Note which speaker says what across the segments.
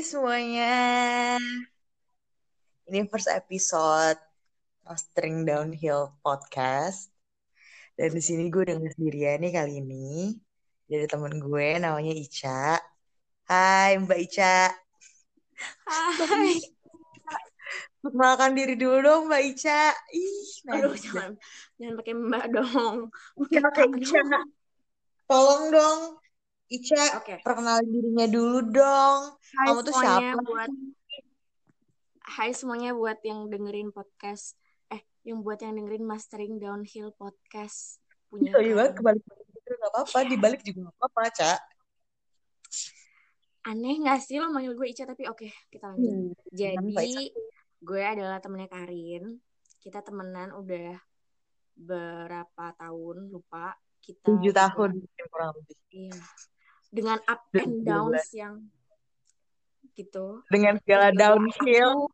Speaker 1: semuanya. Ini first episode Mastering Downhill Podcast. Dan di sini gue udah sendirian nih kali ini. Dari temen gue namanya Ica. Hai Mbak Ica.
Speaker 2: Hai.
Speaker 1: Perkenalkan diri dulu dong Mbak Ica. Ih,
Speaker 2: Aduh, jangan jangan pakai mbak dong.
Speaker 1: Oke, oke, Ica. Tolong dong. Ica,
Speaker 2: Oke.
Speaker 1: perkenalin dirinya dulu dong.
Speaker 2: Hai
Speaker 1: Kamu tuh
Speaker 2: semuanya
Speaker 1: siapa?
Speaker 2: buat Hai semuanya buat yang dengerin podcast eh yang buat yang dengerin Mastering Downhill Podcast punya
Speaker 1: Oh iya banget, kebalik-balik gitu gak apa-apa. Dibalik juga gak apa-apa, Ca.
Speaker 2: Aneh gak sih lo manggil gue Ica tapi oke kita lanjut.
Speaker 1: Hmm.
Speaker 2: Jadi gue adalah temennya Karin. Kita temenan udah berapa tahun lupa. Kita
Speaker 1: Tujuh
Speaker 2: udah-
Speaker 1: tahun kurang lebih.
Speaker 2: Iya. Dengan up and downs yang gitu.
Speaker 1: Dengan segala
Speaker 2: udah,
Speaker 1: downhill.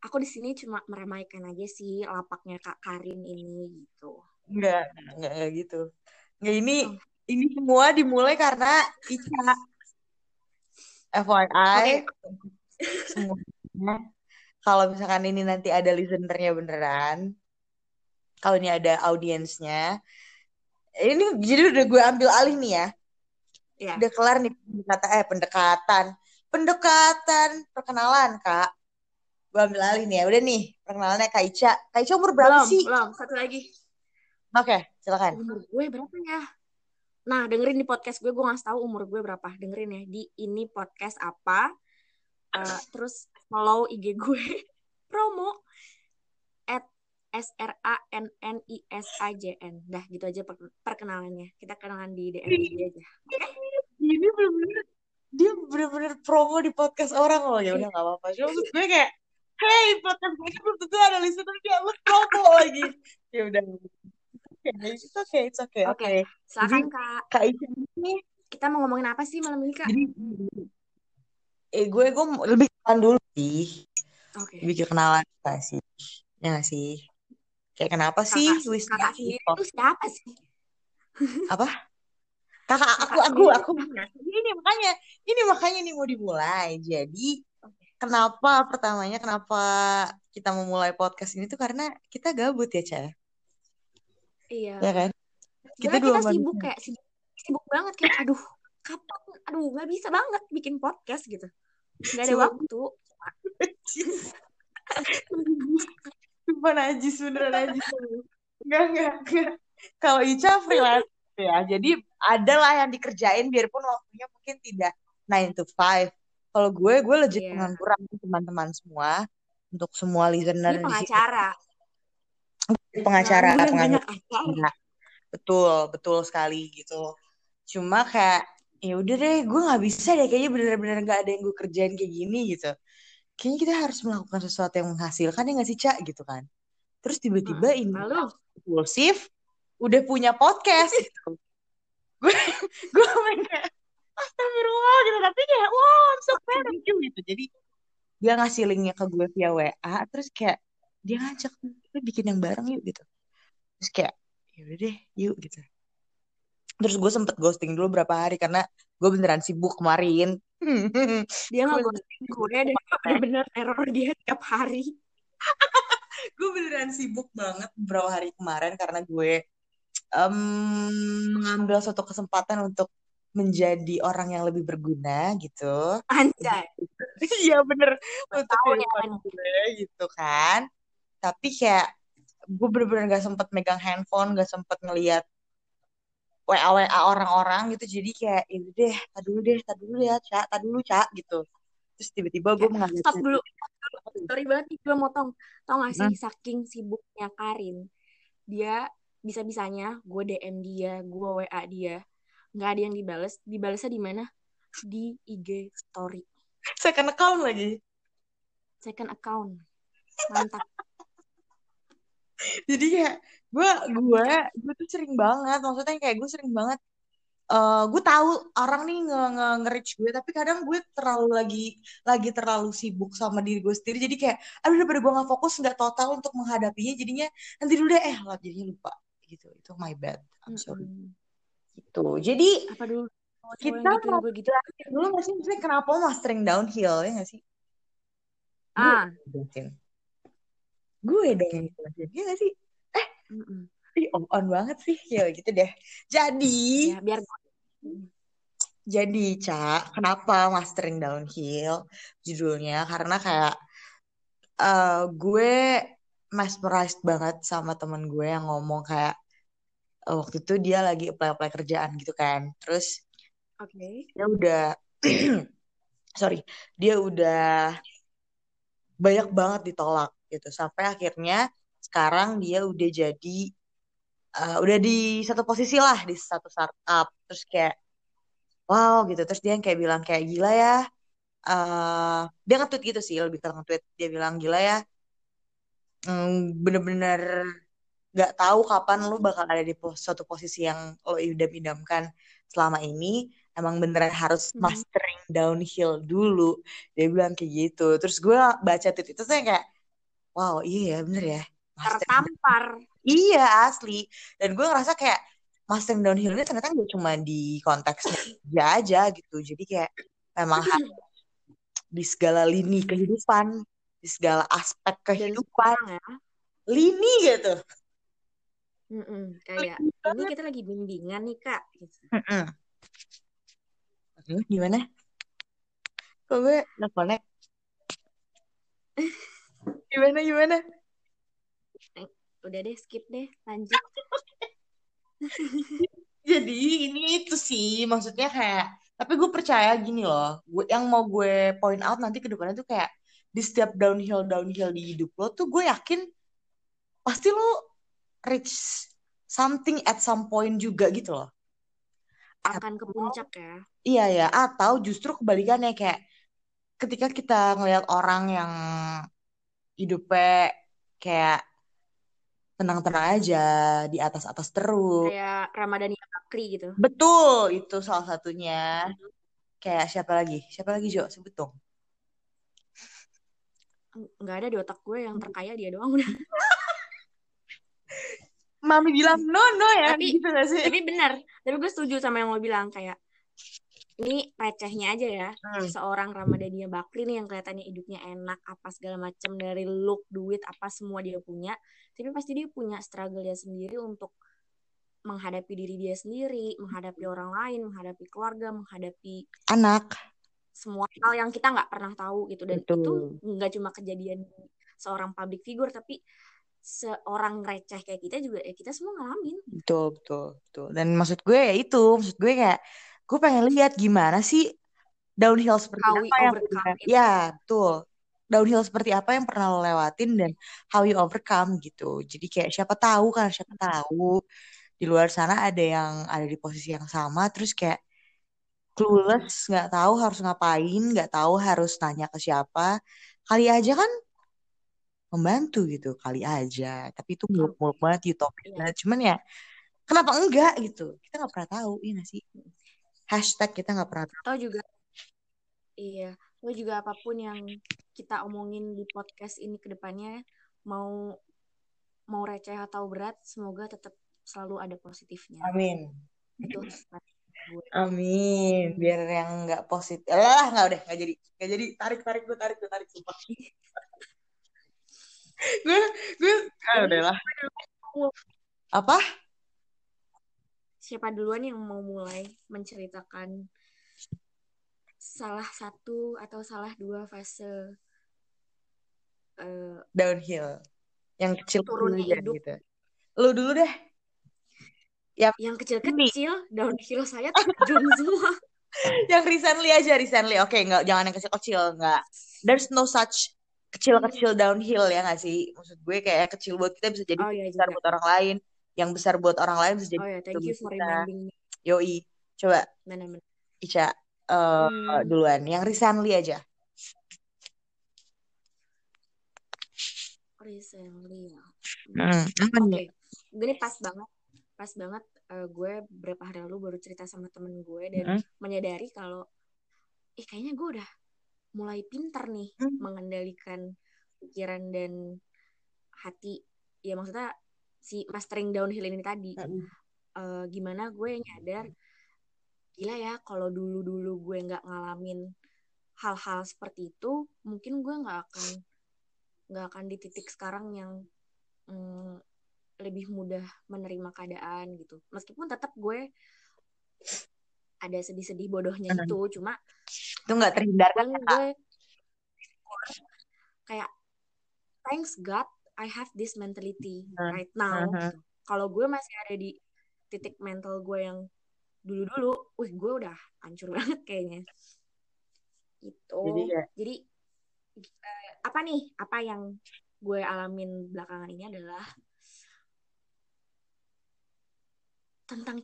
Speaker 2: Aku, aku di sini cuma meramaikan aja sih lapaknya Kak Karin ini gitu.
Speaker 1: Enggak, enggak, enggak gitu. Enggak, ini
Speaker 2: Oh.
Speaker 1: ini semua dimulai karena Ica. FYI, semuanya. Kalau misalkan ini nanti ada listenernya beneran, kalau ini ada audiensnya, ini jadi udah gue ambil alih nih ya.
Speaker 2: Ya.
Speaker 1: Udah kelar nih pendekatan, eh pendekatan, pendekatan, perkenalan kak. Gue ambil alih nih ya. Udah nih, perkenalannya Kak Ica. Kak Ica umur berapa
Speaker 2: Belum,
Speaker 1: sih?
Speaker 2: belum. Satu lagi.
Speaker 1: Oke, silakan.
Speaker 2: Umur gue berapa ya? Nah, dengerin di podcast gue, gue ngasih tahu umur gue berapa. Dengerin ya, di ini podcast apa. Eh, terus follow IG gue. Promo. At S-R-A-N-N-I-S-A-J-N. Dah, gitu aja per- perkenalannya. Kita kenalan di DM aja.
Speaker 1: Ini bener-bener dia bener-bener promo di podcast orang loh ya udah gak apa-apa cuma maksud gue kayak hey podcast gue belum tentu ada listener dia lu promo lagi ya udah oke it's okay it's okay oke
Speaker 2: Oke. Silakan, Kak.
Speaker 1: Kak Ica ini
Speaker 2: Kita mau ngomongin apa sih malam ini, Kak?
Speaker 1: jadi eh gue gue lebih kenalan dulu sih
Speaker 2: Oke.
Speaker 1: lebih ke kenalan gak sih ya gak sih kayak kenapa sih
Speaker 2: Kakak,
Speaker 1: Wisnu
Speaker 2: kakak sendiri itu siapa sih?
Speaker 1: apa kakak aku aku aku ini makanya ini makanya nih mau dimulai. Jadi kenapa pertamanya kenapa kita memulai podcast ini tuh karena kita gabut ya Ca
Speaker 2: Iya.
Speaker 1: ya kan? Kita
Speaker 2: kita sibuk kayak sibuk, sibuk banget kayak aduh kapan? Aduh nggak bisa banget bikin podcast gitu. Nggak ada
Speaker 1: Cuma-
Speaker 2: waktu.
Speaker 1: Sumpah najis beneran najis. Enggak, enggak, enggak. Kalau Ica freelance ya, jadi ada lah yang dikerjain biarpun waktunya mungkin tidak 9 to 5. Kalau gue, gue legit
Speaker 2: Iya.
Speaker 1: pengangguran teman-teman semua. Untuk semua listener
Speaker 2: ini
Speaker 1: di
Speaker 2: pengacara
Speaker 1: Pengacara,
Speaker 2: Pengangguran
Speaker 1: pengangguran.
Speaker 2: banyak acara
Speaker 1: Iya, betul, betul sekali gitu. Cuma kayak, ya udah deh, gue nggak bisa deh, kayaknya bener-bener nggak ada yang gue kerjain kayak gini gitu. Kayaknya kita harus melakukan sesuatu yang menghasilkan ya nggak sih, Cak, gitu kan. Terus tiba-tiba ini
Speaker 2: lalu
Speaker 1: impulsif, udah punya podcast gitu. gue gue main kayak, astagfirullah gitu, tapi kayak, wow, I'm so proud of you gitu. Jadi dia ngasih linknya ke gue via WA, terus kayak dia ngajak kita bikin yang bareng yuk gitu. Terus kayak, ya udah deh, yuk gitu. Terus gue sempet ghosting dulu berapa hari karena gue beneran sibuk kemarin.
Speaker 2: dia nggak ghosting gue dan bener-bener teror dia tiap hari
Speaker 1: gue beneran sibuk banget beberapa hari kemarin karena gue em, mengambil suatu kesempatan untuk menjadi orang yang lebih berguna gitu.
Speaker 2: anjay
Speaker 1: Iya bener untuk
Speaker 2: ya
Speaker 1: gue gitu kan. Tapi kayak gue bener-bener gak sempet megang handphone, gak sempet ngeliat WA WA orang-orang gitu. Jadi kayak ya udah deh, tak dulu deh, tak dulu ya, cak, tak dulu cak gitu. Terus tiba-tiba gue mengambil
Speaker 2: stop dulu sorry banget nih gue motong tau gak sih
Speaker 1: Hmm.
Speaker 2: saking sibuknya Karin dia bisa-bisanya gue DM dia gue WA dia nggak ada yang dibales. Dibalesnya di mana? Di IG story.
Speaker 1: Second account lagi.
Speaker 2: second account. Mantap.
Speaker 1: Jadi kayak gue gue gue tuh sering banget maksudnya kayak gue sering banget eh gue tahu orang nih nge nge nge-reach gue tapi kadang gue terlalu lagi lagi terlalu sibuk sama diri gue sendiri. Jadi kayak aduh daripada gue nggak fokus nggak total untuk menghadapinya jadinya nanti dulu deh. Eh lah jadinya lupa gitu. Itu my bad. I'm sorry.
Speaker 2: Mm-mm.
Speaker 1: gitu. Jadi
Speaker 2: apa dulu? Cowok
Speaker 1: kita
Speaker 2: gituin gue gitu.
Speaker 1: dulu nggak sih? Maksudnya kenapa mastering downhill ya nggak sih?
Speaker 2: Ah.
Speaker 1: gue dong yang jelasin ya nggak sih?
Speaker 2: Mm-mm.
Speaker 1: Ih, on, on banget sih. Ya gitu deh. Jadi
Speaker 2: ya biar
Speaker 1: jadi Ca kenapa mastering downhill? Judulnya karena kayak eh, gue mesmerized banget sama temen gue yang ngomong kayak eh, waktu itu dia lagi apply-apply kerjaan gitu kan. Terus
Speaker 2: oke.
Speaker 1: dia udah sorry dia udah banyak banget ditolak gitu. Sampai akhirnya sekarang dia udah jadi eh, udah di satu posisi lah di satu startup. Terus kayak wow gitu. Terus dia yang kayak bilang kayak gila ya eh dia nge-tweet gitu sih lebih ke nge-tweet. Dia bilang gila ya bener-bener gak tahu kapan lu bakal ada di pos- suatu posisi yang lo idam-idamkan selama ini. Emang beneran harus mastering downhill dulu. Dia bilang kayak gitu. Terus gue baca tweet itu yang kayak wow iya ya bener ya mastering
Speaker 2: tertampar.
Speaker 1: Iya asli. Dan gue ngerasa kayak mastering downhill ini ternyata gak cuma di konteksnya dia aja gitu. Jadi kayak memang harus di segala lini kehidupan di segala aspek kehidupan
Speaker 2: ya.
Speaker 1: lini gitu.
Speaker 2: Mm-mm, kayak ini kita lagi bimbingan nih kak gitu.
Speaker 1: Mm-mm. Aduh, gimana? Kok gue nggak connect gimana gimana?
Speaker 2: Eh, udah deh skip deh lanjut.
Speaker 1: Jadi ini itu sih maksudnya kayak tapi gue percaya gini loh gue yang mau gue point out nanti ke depannya tuh kayak di setiap downhill downhill di hidup lo tuh gue yakin pasti lo reach something at some point juga gitu loh
Speaker 2: akan ke puncak ya
Speaker 1: Iya ya, atau justru kebalikannya kayak ketika kita ngelihat orang yang hidupnya kayak tenang-tenang aja, di atas-atas terus.
Speaker 2: kayak Ramadhani Bakri gitu
Speaker 1: Betul, itu salah satunya. Kayak siapa lagi? Siapa lagi, Jo? Sebut dong.
Speaker 2: Nggak ada di otak gue yang terkaya dia doang udah
Speaker 1: Mami bilang no no ya,
Speaker 2: Tapi-
Speaker 1: gitu gak sih?
Speaker 2: tapi benar tapi gue setuju sama yang lo bilang kayak ini recehnya aja ya
Speaker 1: Hmm.
Speaker 2: seorang Ramadhani Bakri nih yang kelihatannya hidupnya enak apa segala macam dari look duit apa semua dia punya tapi pasti dia punya struggle dia sendiri untuk menghadapi diri dia sendiri menghadapi orang lain menghadapi keluarga menghadapi
Speaker 1: Anak.
Speaker 2: Semua hal yang kita nggak pernah tahu gitu dan
Speaker 1: Betul.
Speaker 2: itu nggak cuma kejadian seorang public figure tapi seorang receh kayak kita juga ya kita semua ngalamin
Speaker 1: Betul, betul, betul. Dan maksud gue ya itu, maksud gue kayak gue pengen lihat gimana sih downhill seperti
Speaker 2: How
Speaker 1: apa yang ya betul. Downhill seperti apa yang pernah lo lewatin dan how you overcome gitu. Jadi kayak siapa tahu kan, siapa tahu di luar sana ada yang ada di posisi yang sama, terus kayak clueless, nggak tahu harus ngapain, nggak tahu harus nanya ke siapa. Kali aja kan membantu gitu, kali aja. Tapi itu muluk-muluk banget, utopis
Speaker 2: Iya.
Speaker 1: Cuman ya kenapa enggak gitu? Kita nggak pernah tahu, iya nggak sih? Hashtag kita nggak pernah tahu.
Speaker 2: atau juga iya lo juga apa pun yang kita omongin di podcast ini ke depannya mau mau receh atau berat semoga tetap selalu ada positifnya
Speaker 1: Amin.
Speaker 2: itu gue
Speaker 1: Amin. Biar yang nggak positif. Lah, nggak udah, nggak jadi. Nggak jadi. Tarik, tarik, gue tarik, gue tarik. Sumpah. gue, gue, ah, udah lah. Apa?
Speaker 2: siapa duluan yang mau mulai menceritakan salah satu atau salah dua fase eh,
Speaker 1: Downhill. Yang kecil aja
Speaker 2: hidup.
Speaker 1: gitu. Lu dulu deh.
Speaker 2: Yang kecil-kecil downhill saya terjun semua
Speaker 1: Yang recently aja, recently. Oke, nggak, jangan yang kecil-kecil. Nggak. There's no such kecil-kecil downhill ya nggak sih? Maksud gue kayak kecil buat kita bisa jadi
Speaker 2: oh ya
Speaker 1: besar
Speaker 2: juga
Speaker 1: buat orang lain. Yang besar buat orang lain bisa jadi
Speaker 2: oh ya thank you for
Speaker 1: kita.
Speaker 2: reminding me
Speaker 1: Yoi. Coba,
Speaker 2: benar-benar
Speaker 1: Ica. eh,
Speaker 2: Hmm.
Speaker 1: duluan. Yang recently aja.
Speaker 2: recently ya
Speaker 1: Hmm,
Speaker 2: Oke,
Speaker 1: nih?
Speaker 2: gini pas banget, pas banget eh, gue beberapa hari lalu baru cerita sama temen gue dan
Speaker 1: Mm.
Speaker 2: menyadari kalau, ih kayaknya gue udah mulai pintar nih
Speaker 1: Mm.
Speaker 2: mengendalikan pikiran dan hati. Ya maksudnya si mastering downhill ini tadi,
Speaker 1: Mm.
Speaker 2: Eh, gimana gue nyadar gila ya kalau dulu dulu gue nggak ngalamin hal-hal seperti itu mungkin gue nggak akan nggak akan di titik sekarang yang mm, lebih mudah menerima keadaan gitu meskipun tetap gue ada sedih-sedih bodohnya
Speaker 1: Hmm.
Speaker 2: itu cuma
Speaker 1: Itu nggak terhindarkan
Speaker 2: kan
Speaker 1: ya,
Speaker 2: gue kayak thanks God I have this mentality
Speaker 1: Hmm.
Speaker 2: right now
Speaker 1: Mhm.
Speaker 2: gitu. Kalau gue masih ada di titik mental gue yang dulu-dulu, wih gue udah hancur banget kayaknya. Gitu.
Speaker 1: Jadi ya
Speaker 2: Jadi eh, apa nih? Apa yang gue alamin belakangan ini adalah tentang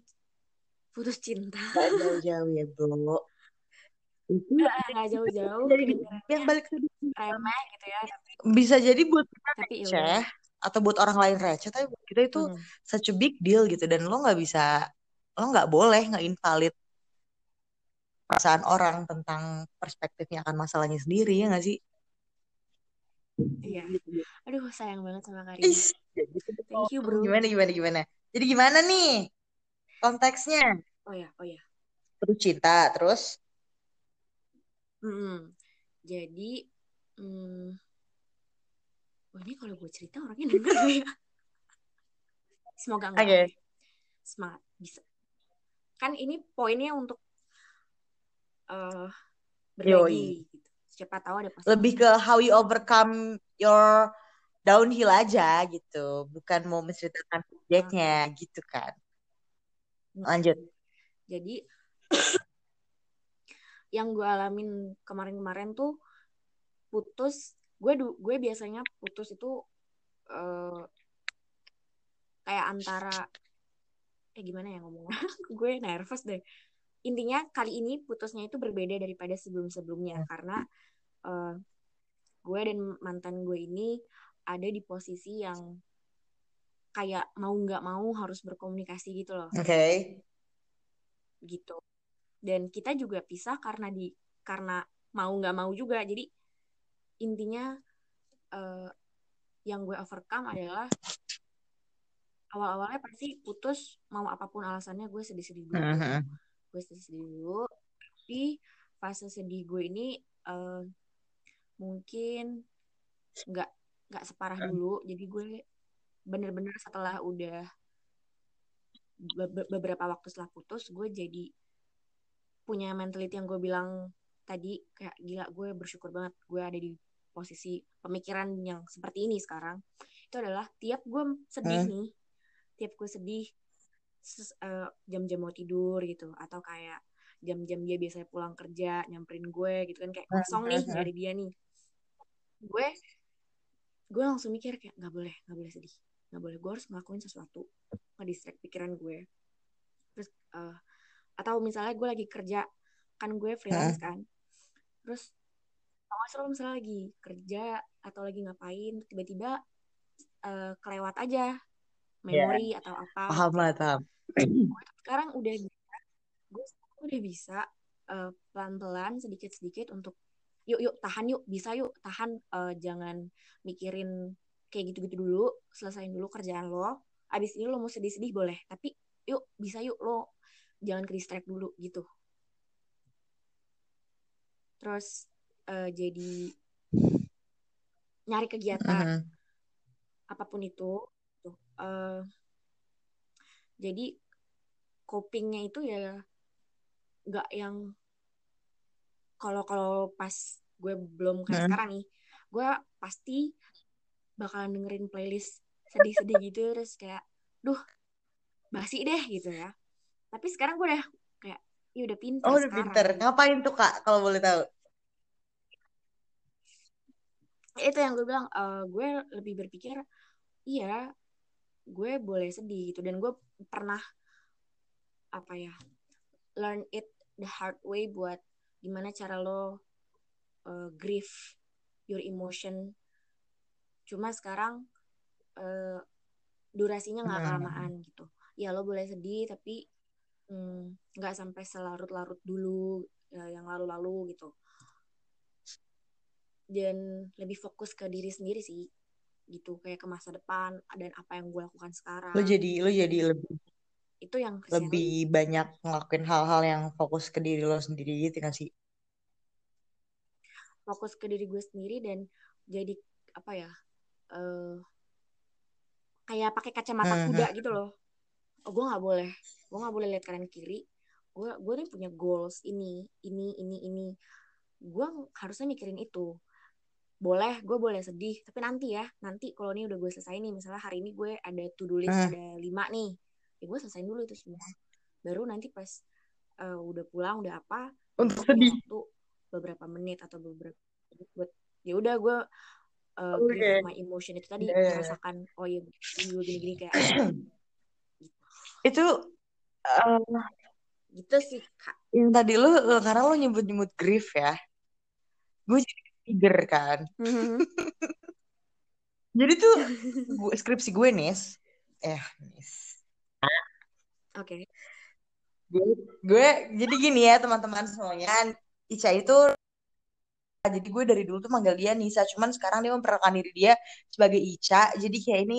Speaker 2: putus cinta.
Speaker 1: jauh-jauh ya, Bro. Itu
Speaker 2: Nggak jauh-jauh,
Speaker 1: dari yang balik tadi
Speaker 2: remeh gitu ya.
Speaker 1: bisa jadi buat kita
Speaker 2: Tapi ya
Speaker 1: receh
Speaker 2: udah.
Speaker 1: atau buat orang lain receh tapi buat kita itu
Speaker 2: Hmm.
Speaker 1: such a big deal gitu dan lo nggak bisa lo nggak boleh nggak invalid perasaan orang tentang perspektifnya akan masalahnya sendiri ya nggak sih
Speaker 2: Iya. Aduh, sayang banget sama Karin.
Speaker 1: Jadi gitu
Speaker 2: Thank you, bro.
Speaker 1: gimana gimana gimana jadi gimana nih konteksnya
Speaker 2: Oh ya, oh ya.
Speaker 1: terus cinta terus
Speaker 2: Mm-mm. Jadi, mm, wah ini kalau gue cerita orangnya denger gak ya? Semoga enggak.
Speaker 1: Oke.
Speaker 2: oke. Semangat, bisa. Kan ini poinnya untuk eh berbagi. Gitu. Siapa tahu ada pas.
Speaker 1: lebih ke how you overcome your downhill aja gitu bukan mau menceritakan subjeknya gitu kan lanjut.
Speaker 2: Jadi, yang gue alamin kemarin-kemarin tuh putus. Gue gue biasanya putus itu eh kayak antara eh gimana ya ngomongnya? Gue nervous deh. Intinya kali ini putusnya itu berbeda daripada sebelum-sebelumnya. Karena eh, gue dan mantan gue ini ada di posisi yang kayak mau nggak mau harus berkomunikasi gitu loh.
Speaker 1: Oke.
Speaker 2: Gitu. Dan kita juga pisah karena di karena mau nggak mau juga. Jadi intinya eh, yang gue overcome adalah awal-awalnya pasti putus mau apa pun alasannya gue sedih-sedih dulu.
Speaker 1: Mhm.
Speaker 2: gue sedih-sedih dulu. Tapi fase sedih gue ini eh, mungkin nggak nggak separah dulu. Jadi gue bener-bener setelah udah be- be- beberapa waktu setelah putus gue jadi punya mentality yang gue bilang tadi kayak gila gue bersyukur banget gue ada di posisi pemikiran yang seperti ini sekarang. Itu adalah tiap gue sedih
Speaker 1: Hmm.
Speaker 2: nih. Tiap gue sedih eh, jam-jam mau tidur gitu atau kayak jam-jam dia biasanya pulang kerja nyamperin gue gitu kan kayak kosong nih ada dia nih. Gue gue langsung mikir kayak nggak boleh nggak boleh sedih nggak boleh gue harus ngelakuin sesuatu. Ngedistract pikiran gue. Terus eh, atau misalnya gue lagi kerja kan gue freelance kan. Terus sih lo misalnya lagi kerja atau lagi ngapain tiba-tiba eh, kelewat aja memori atau apa.
Speaker 1: Paham lah paham.
Speaker 2: Sekarang udah bisa gue udah bisa eh, pelan-pelan sedikit-sedikit untuk yuk yuk tahan yuk bisa yuk tahan. Eh, jangan mikirin kayak gitu-gitu dulu selesain dulu kerjaan lo abis ini lo mau sedih-sedih boleh tapi yuk bisa yuk lo jangan ke distract dulu gitu terus eh, jadi nyari kegiatan
Speaker 1: Mhm.
Speaker 2: apa pun itu tuh eh, jadi copingnya itu ya nggak yang kalau kalau pas gue belum kayak
Speaker 1: Hmm.
Speaker 2: sekarang nih gue pasti bakalan dengerin playlist sedih-sedih gitu terus kayak duh basi deh gitu ya. Tapi sekarang gue udah kayak ya udah pintar
Speaker 1: oh udah
Speaker 2: sekarang.
Speaker 1: pinter. Ngapain tuh kak kalau boleh tahu?
Speaker 2: Itu yang gue bilang eh, gue lebih berpikir iya gue boleh sedih gitu. Dan gue pernah apa ya learn it the hard way buat gimana cara lo eh, grieve your emotion cuma sekarang eh, durasinya nggak
Speaker 1: Hmm.
Speaker 2: kelamaan gitu. Ya lo boleh sedih tapi mm, nggak sampai selarut-larut dulu ya, yang lalu-lalu gitu. Dan lebih fokus ke diri sendiri sih gitu. Kayak ke masa depan dan apa yang gue lakukan sekarang.
Speaker 1: Lo jadi lo jadi lebih
Speaker 2: itu yang
Speaker 1: lebih banyak ngelakuin hal-hal yang fokus ke diri lo sendiri gitu kan sih?
Speaker 2: Fokus ke diri gue sendiri dan jadi apa ya eh kayak pakai kacamata
Speaker 1: Hmm,
Speaker 2: kuda gitu loh. Oh gue nggak boleh. Gue nggak boleh lihat kanan kiri. Gue gue nih punya goals ini ini ini ini. Gue harusnya mikirin itu. Boleh gue boleh sedih tapi nanti ya. Nanti kalau ini udah gue selesai nih misalnya hari ini gue ada to do list
Speaker 1: Hmm.
Speaker 2: ada lima nih. Ya gue selesaiin dulu itu semua. Baru nanti pas eh, udah pulang udah apa
Speaker 1: untuk sedih.
Speaker 2: waktu beberapa menit atau beberapa menit buat ya udah gue uh,
Speaker 1: Oke.
Speaker 2: grieve my emotion itu tadi
Speaker 1: Ya, ya, ya.
Speaker 2: merasakan oh ya gini gini gini kayak
Speaker 1: itu eh,
Speaker 2: gitu sih kak.
Speaker 1: yang tadi lu eh, karena lu nyebut-nyebut grief ya gue jadi trigger kan. Jadi tuh gue, skripsi gue nis. Eh nis.
Speaker 2: Oke.
Speaker 1: Gue, gue jadi gini ya teman-teman semuanya. Ica itu jadi gue dari dulu tuh manggil dia Nisa cuman sekarang dia memperkenalkan diri dia sebagai Ica. Jadi kayak ini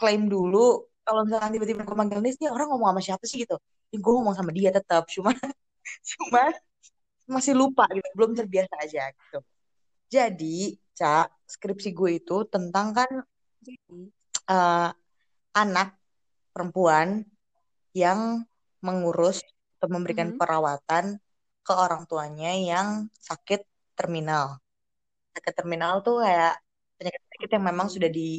Speaker 1: klaim dulu kalau misalkan tiba-tiba gue manggil Nis nih orang ngomong sama siapa sih gitu? Ya, gue ngomong sama dia tetap cuma cuma masih lupa gitu belum terbiasa aja gitu. Jadi Ca skripsi gue itu tentang kan eh, anak perempuan yang mengurus atau memberikan
Speaker 2: Mhm.
Speaker 1: perawatan ke orang tuanya yang sakit terminal. Sakit terminal tuh kayak penyakit-penyakit yang memang sudah di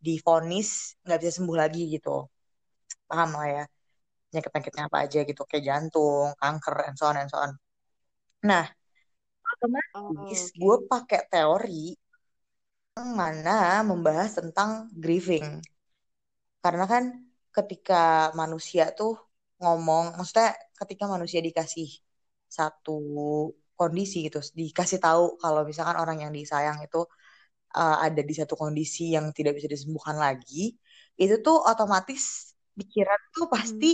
Speaker 1: divonis nggak bisa sembuh lagi gitu. Paham lah ya. Penyakit-penyakitnya apa aja gitu. Kayak jantung, kanker, and so on, and so on. Nah, otomatis
Speaker 2: oh oke
Speaker 1: gue pakai teori yang mana membahas tentang grieving. Karena kan ketika manusia tuh ngomong, maksudnya ketika manusia dikasih satu kondisi gitu, dikasih tahu kalau misalkan orang yang disayang itu uh, ada di satu kondisi yang tidak bisa disembuhkan lagi, itu tuh otomatis pikiran tuh pasti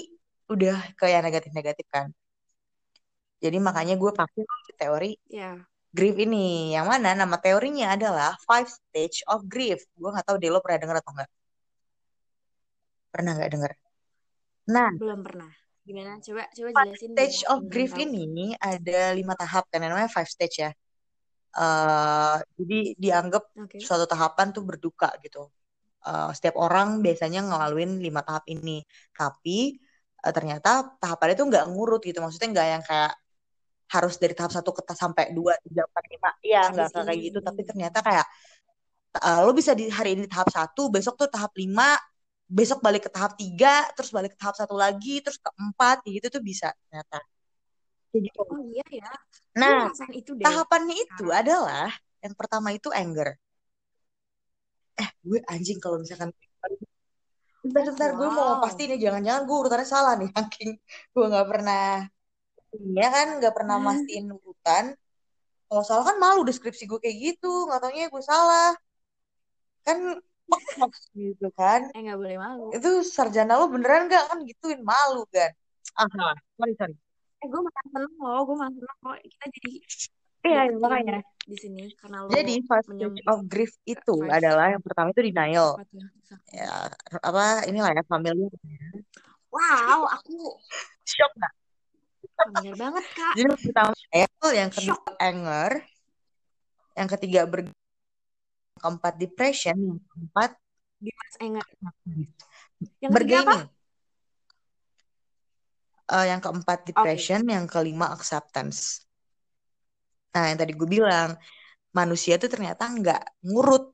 Speaker 1: udah kayak negatif-negatif kan. Jadi makanya gue pakai teori
Speaker 2: ya
Speaker 1: grief ini, yang mana nama teorinya adalah five stage of grief. Gue nggak tahu deh lo pernah denger atau enggak. Pernah nggak denger? Nah,
Speaker 2: belum pernah gimana coba coba
Speaker 1: five
Speaker 2: jelasin
Speaker 1: stage
Speaker 2: biar
Speaker 1: of grief
Speaker 2: tahu.
Speaker 1: ini ada lima tahap kan namanya five stage ya. Eh, jadi dianggap
Speaker 2: oke
Speaker 1: suatu tahapan tuh berduka gitu. Eh, setiap orang biasanya ngelaluin lima tahap ini, tapi eh, ternyata tahapannya tuh nggak ngurut gitu. Maksudnya nggak yang kayak harus dari tahap satu ke tahap sampai dua, tiga, empat, lima. Iya, nggak kayak gitu. Tapi ternyata kayak eh, lo bisa di hari ini tahap satu, besok tuh tahap lima, besok balik ke tahap tiga, terus balik ke tahap satu lagi, terus ke empat, gitu tuh bisa ternyata. Kayak gitu.
Speaker 2: oh iya ya
Speaker 1: Nah,
Speaker 2: itu deh
Speaker 1: tahapannya itu
Speaker 2: sekarang.
Speaker 1: adalah yang pertama itu anger. Eh, gue anjing kalau misalkan bentar, bentar, gue mau
Speaker 2: wow
Speaker 1: pastiin ya, jangan-jangan gue urutannya salah nih, saking gue nggak pernah, ya kan nggak pernah mastiin urutan. Kalau salah kan malu deskripsi gue kayak gitu, nggak taunya gue salah, kan gitu kan.
Speaker 2: eh nggak boleh malu
Speaker 1: Itu sarjana lo beneran gak kan gituin malu kan? Ah, salah. sorry sorry.
Speaker 2: eh gue malah seneng loh gue malah seneng kok kita jadi
Speaker 1: Iya,
Speaker 2: deket
Speaker 1: makanya.
Speaker 2: di sini karena lo
Speaker 1: Jadi first stage of grief itu
Speaker 2: five
Speaker 1: adalah yang pertama itu denial. Ya, apa inilah ya familiar.
Speaker 2: wow aku
Speaker 1: Shock nggak?
Speaker 2: familiar banget kak
Speaker 1: Jadi pertama denial, yang kedua
Speaker 2: shock
Speaker 1: anger, yang ketiga ber keempat depression, yang keempat
Speaker 2: Dimas yang apa.
Speaker 1: Eh, yang keempat depression, yang kelima acceptance. Nah, yang tadi gue bilang, manusia tuh ternyata nggak ngurut.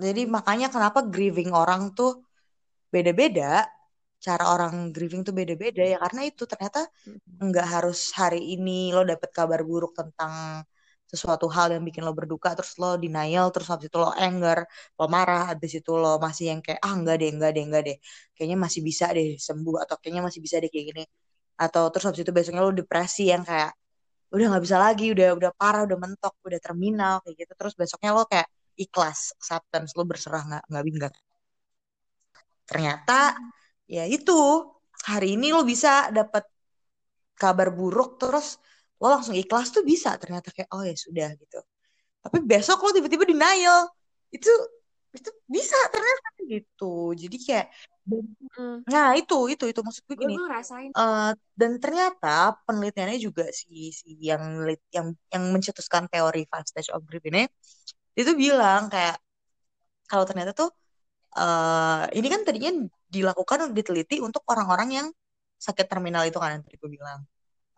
Speaker 1: Jadi makanya kenapa grieving orang tuh beda-beda. Cara orang grieving tuh beda-beda ya karena itu ternyata nggak harus hari ini lo dapet kabar buruk tentang sesuatu hal yang bikin lo berduka terus lo denial terus habis itu lo anger lo marah habis itu lo masih yang kayak ah enggak deh enggak deh enggak deh. Kayaknya masih bisa deh sembuh atau kayaknya masih bisa deh kayak gini. Atau terus habis itu besoknya lo depresi yang kayak udah nggak bisa lagi udah udah parah udah mentok udah terminal kayak gitu. Terus besoknya lo kayak ikhlas acceptance lo berserah nggak nggak enggak ternyata ya itu hari ini lo bisa dapet kabar buruk terus lo langsung ikhlas tuh bisa ternyata kayak oh ya sudah gitu. Tapi besok lo tiba-tiba denial. Itu itu bisa ternyata gitu. Jadi kayak
Speaker 2: Hmm.
Speaker 1: Nah itu itu itu maksud gue gini.
Speaker 2: gue ngerasain.
Speaker 1: Eh, dan ternyata penelitiannya juga si si yang yang yang mencetuskan teori five stage of grief ini itu bilang kayak kalau ternyata tuh eh ini kan tadinya dilakukan diteliti untuk orang-orang yang sakit terminal itu kan yang tadi gue bilang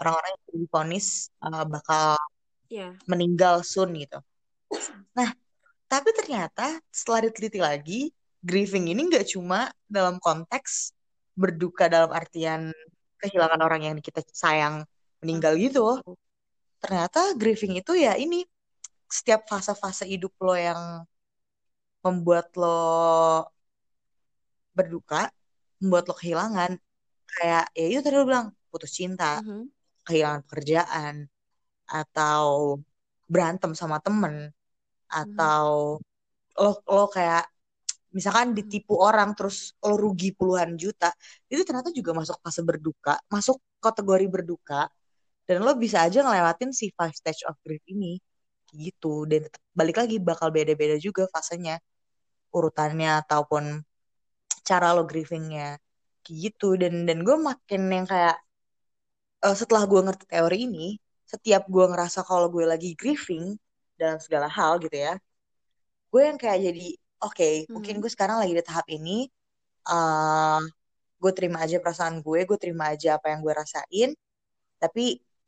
Speaker 1: orang-orang yang divonis eh, bakal
Speaker 2: ya
Speaker 1: meninggal soon gitu. Nah, tapi ternyata setelah diteliti lagi, grieving ini nggak cuma dalam konteks berduka dalam artian kehilangan orang yang kita sayang meninggal gitu. Ternyata grieving itu ya ini setiap fase-fase hidup lo yang membuat lo berduka, membuat lo kehilangan. Kayak ya itu tadi lo bilang putus cinta,
Speaker 2: Mhm.
Speaker 1: Kehilangan pekerjaan, atau berantem sama temen, atau lo lo kayak misalkan ditipu orang terus lo rugi puluhan juta itu ternyata juga masuk fase berduka masuk kategori berduka dan lo bisa aja ngelewatin si five stage of grief ini gitu dan balik lagi bakal beda-beda juga fasenya urutannya ataupun cara lo grievingnya gitu dan dan gue makin yang kayak eh, setelah gue ngerti teori ini setiap gue ngerasa kalau gue lagi grieving dalam segala hal gitu ya gue yang kayak jadi oke mungkin
Speaker 2: Mhm.
Speaker 1: gue sekarang lagi di tahap ini eh gue terima aja perasaan gue gue terima aja apa yang gue rasain tapi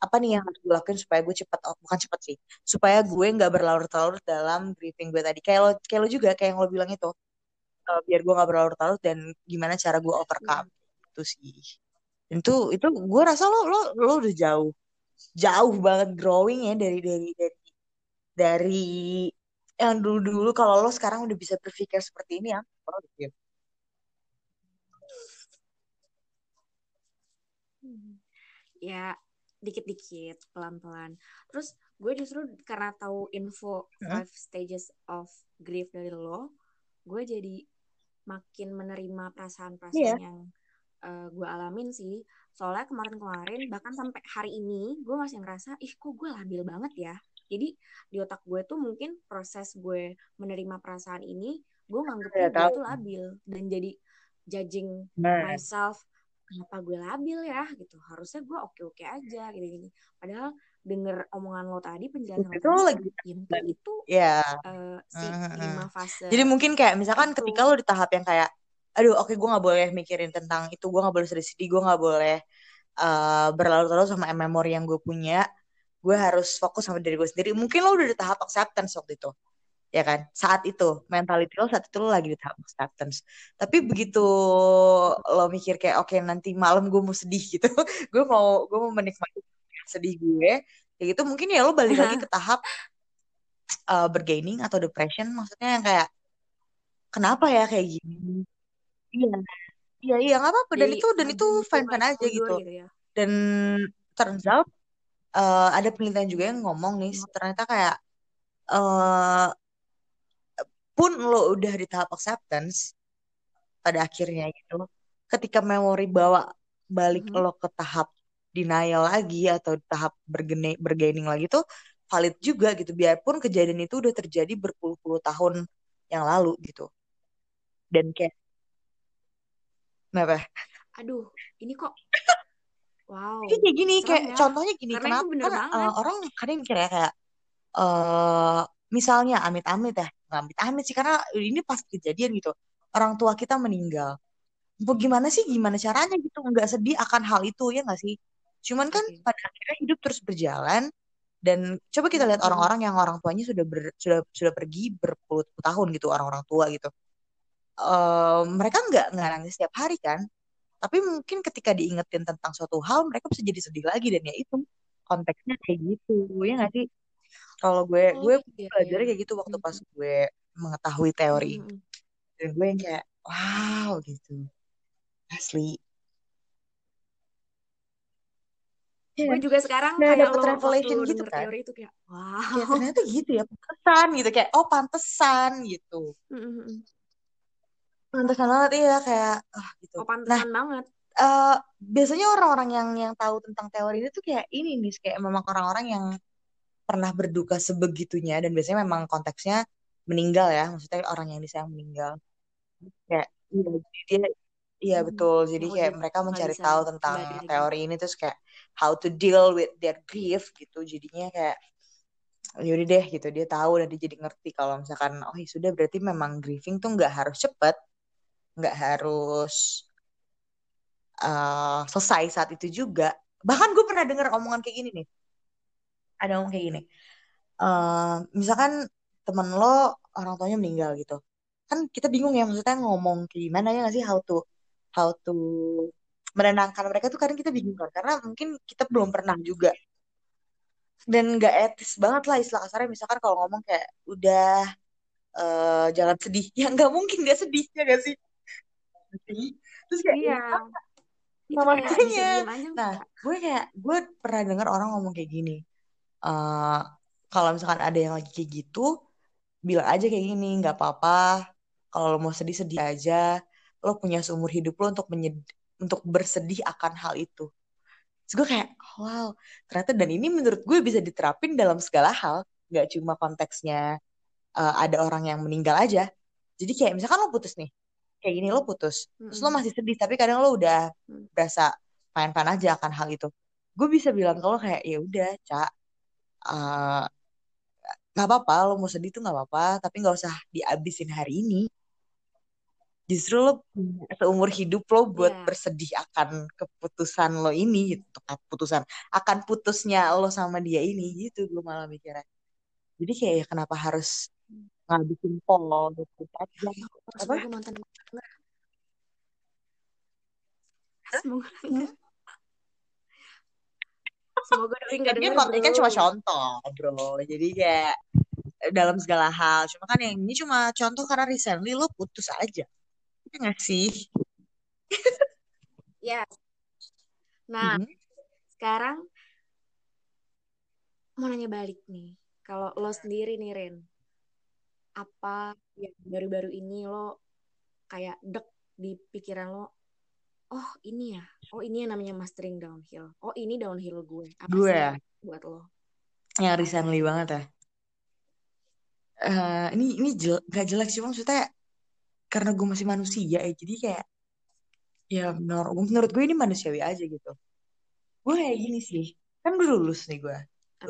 Speaker 1: apa nih yang harus gue lakuin supaya gue cepet oh, bukan cepet sih supaya gue nggak berlarut-larut dalam grieving gue tadi. Kayak lo kayak lo juga kayak yang lo bilang itu eh, biar gue nggak berlarut-larut dan gimana cara gue overcome itu sih itu itu gue rasa lo lo lo udah jauh jauh banget growing ya dari dari dari dari yang dulu-dulu kalau lo sekarang udah bisa berpikir seperti ini ya oh, gitu.
Speaker 2: Ya dikit-dikit pelan-pelan terus gue justru karena tahu info
Speaker 1: Hmm.
Speaker 2: five stages of grief dari lo gue jadi makin menerima perasaan-perasaan
Speaker 1: Iya.
Speaker 2: yang eh, gue alamin sih. Soalnya kemarin-kemarin bahkan sampai hari ini gue masih ngerasa ih kok gue labil banget ya? Jadi di otak gue tuh mungkin proses gue menerima perasaan ini gue nganggepnya
Speaker 1: Udah
Speaker 2: gue
Speaker 1: tahu.
Speaker 2: tuh labil. Dan jadi judging
Speaker 1: Nah,
Speaker 2: myself kenapa gue labil ya? Gitu. Harusnya gue oke oke aja gitu gini padahal denger omongan lo tadi penjelasan lo
Speaker 1: itu lo lagi
Speaker 2: ya itu
Speaker 1: ya
Speaker 2: eh, si
Speaker 1: Mhm.
Speaker 2: lima fase
Speaker 1: Jadi mungkin kayak misalkan
Speaker 2: itu.
Speaker 1: ketika lo di tahap yang kayak, aduh oke gue nggak boleh mikirin tentang itu, gue nggak boleh sedih-sedih, gue nggak boleh eh, berlarut-larut sama memori yang gue punya, gue harus fokus sama diri gue sendiri. Mungkin lo udah di tahap acceptance waktu itu, ya kan? Saat itu mentality lo saat itu lo lagi di tahap acceptance. Tapi begitu lo mikir kayak, oke nanti malam gue mau sedih gitu, gue mau gue mau menikmati sedih gue, kayak gitu mungkin ya lo balik lagi ke tahap uh, bergaining atau depression. Maksudnya yang kayak kenapa ya kayak gini iya. Iya iya nggak apa-apa. Dan
Speaker 2: Jadi
Speaker 1: itu dan itu fine fine aja gitu.
Speaker 2: gitu ya.
Speaker 1: Dan turns out uh, ada penelitian juga yang ngomong nih ternyata kayak uh, pun lo udah di tahap acceptance pada akhirnya gitu ketika memori bawa balik
Speaker 2: Mhm.
Speaker 1: lo ke tahap denial lagi atau tahap bergene- bergaining lagi tuh valid juga gitu. Biarpun kejadian itu udah terjadi berpuluh-puluh tahun yang lalu gitu. Dan kayak kenapa?
Speaker 2: Aduh ini kok wow
Speaker 1: Tapi kayak gini
Speaker 2: serem
Speaker 1: kayak
Speaker 2: ya.
Speaker 1: contohnya gini
Speaker 2: Karena
Speaker 1: kenapa
Speaker 2: bener
Speaker 1: kan uh, orang kadang mikir ya kayak eh misalnya amit-amit ya nggak amit-amit sih karena ini pasti kejadian gitu orang tua kita meninggal. Bagaimana sih gimana caranya gitu nggak sedih akan hal itu ya nggak sih? Cuman kan
Speaker 2: Oke.
Speaker 1: pada akhirnya hidup terus berjalan dan coba kita lihat orang-orang yang orang tuanya sudah ber, sudah sudah pergi berpuluh tahun gitu orang-orang tua gitu Mereka nggak nggak nangis setiap hari kan tapi mungkin ketika diingetin tentang suatu hal mereka bisa jadi sedih lagi dan ya itu konteksnya kayak gitu ya nggak sih kalau gue
Speaker 2: Oh,
Speaker 1: gue
Speaker 2: iya,
Speaker 1: belajar
Speaker 2: iya.
Speaker 1: kayak gitu waktu pas
Speaker 2: Mhm.
Speaker 1: gue mengetahui teori ini
Speaker 2: Mhm.
Speaker 1: dan gue yang kayak wow gitu asli Iya
Speaker 2: Gue
Speaker 1: kan?
Speaker 2: juga sekarang
Speaker 1: Nah,
Speaker 2: kayak
Speaker 1: dapet
Speaker 2: lo
Speaker 1: revelation gitu kan.
Speaker 2: teori itu kayak wow.
Speaker 1: kayak ternyata gitu ya pantesan gitu kayak oh pantesan gitu
Speaker 2: Mhm.
Speaker 1: Pantesan banget iya kayak ah gitu
Speaker 2: Oh
Speaker 1: nah
Speaker 2: pantesan banget.
Speaker 1: eh biasanya orang-orang yang yang tahu tentang teori ini tuh kayak ini nih kayak memang orang-orang yang pernah berduka sebegitunya dan biasanya memang konteksnya meninggal ya maksudnya orang yang disayang meninggal kayak iya dia Iya betul. Jadi
Speaker 2: Aku
Speaker 1: kayak
Speaker 2: juga
Speaker 1: mereka mencari tahu tentang
Speaker 2: lagi.
Speaker 1: teori ini terus kayak how to deal with their grief gitu. Jadinya kayak yaudah deh gitu dia tahu dan dia jadi ngerti kalau misalkan oh ya sudah berarti memang grieving tuh nggak harus cepet, nggak harus uh, selesai saat itu juga. Bahkan gue pernah dengar omongan kayak gini nih. Ada ngomong kayak gini. Uh, misalkan temen lo orang tuanya meninggal gitu. Kan kita bingung ya maksudnya ngomong gimana ya nggak sih how to how to menenangkan mereka tuh kadang kita bingung kan karena mungkin kita belum pernah juga dan nggak etis banget lah istilah kasarnya misalkan kalau ngomong kayak udah uh, jangan sedih ya nggak mungkin nggak sedih ya gak sih terus kayak
Speaker 2: iya.
Speaker 1: Nah, makanya nah gue kayak gue pernah dengar orang ngomong kayak gini uh, kalau misalkan ada yang lagi kayak gitu bilang aja kayak gini nggak apa-apa. Kalau lo mau sedih sedih aja. Lo punya seumur hidup lo untuk menyed untuk bersedih akan hal itu. Terus gue kayak, wow, ternyata dan ini menurut gue bisa diterapin dalam segala hal. Gak cuma konteksnya uh, ada orang yang meninggal aja. Jadi kayak misalkan lo putus nih, kayak gini lo putus. Terus lo masih sedih, tapi kadang lo udah mm. berasa fine-fine aja akan hal itu. Gue bisa bilang kalau kayak, ya udah, Cak, uh, gak apa-apa, lo mau sedih tuh gak apa-apa, tapi gak usah dihabisin hari ini justru lo seumur hidup lo buat yeah. bersedih akan keputusan lo ini gitu keputusan akan putusnya lo sama dia ini gitu gue malah mikirnya jadi kayak ya kenapa harus ngabisin pol gitu aja apa
Speaker 2: nonton semoga semoga
Speaker 1: tapi kan ini kan cuma contoh bro jadi kayak dalam segala hal cuma kan yang ini cuma contoh karena recently lo putus aja nggak sih?
Speaker 2: ya. Nah, hmm. sekarang mau nanya balik nih. Kalau lo sendiri nih, Ren, apa yang baru-baru ini lo kayak dek di pikiran lo? Oh, ini ya. Oh, ini yang namanya mastering downhill. Oh, ini downhill gue.
Speaker 1: Apa gue ya?
Speaker 2: buat lo?
Speaker 1: Yang recently banget ya. Uh, ini ini jel gak jelek sih maksudnya karena gue masih manusia ya jadi kayak ya menurut menurut gue ini manusiawi aja gitu gue kayak gini sih kan gue lulus nih gue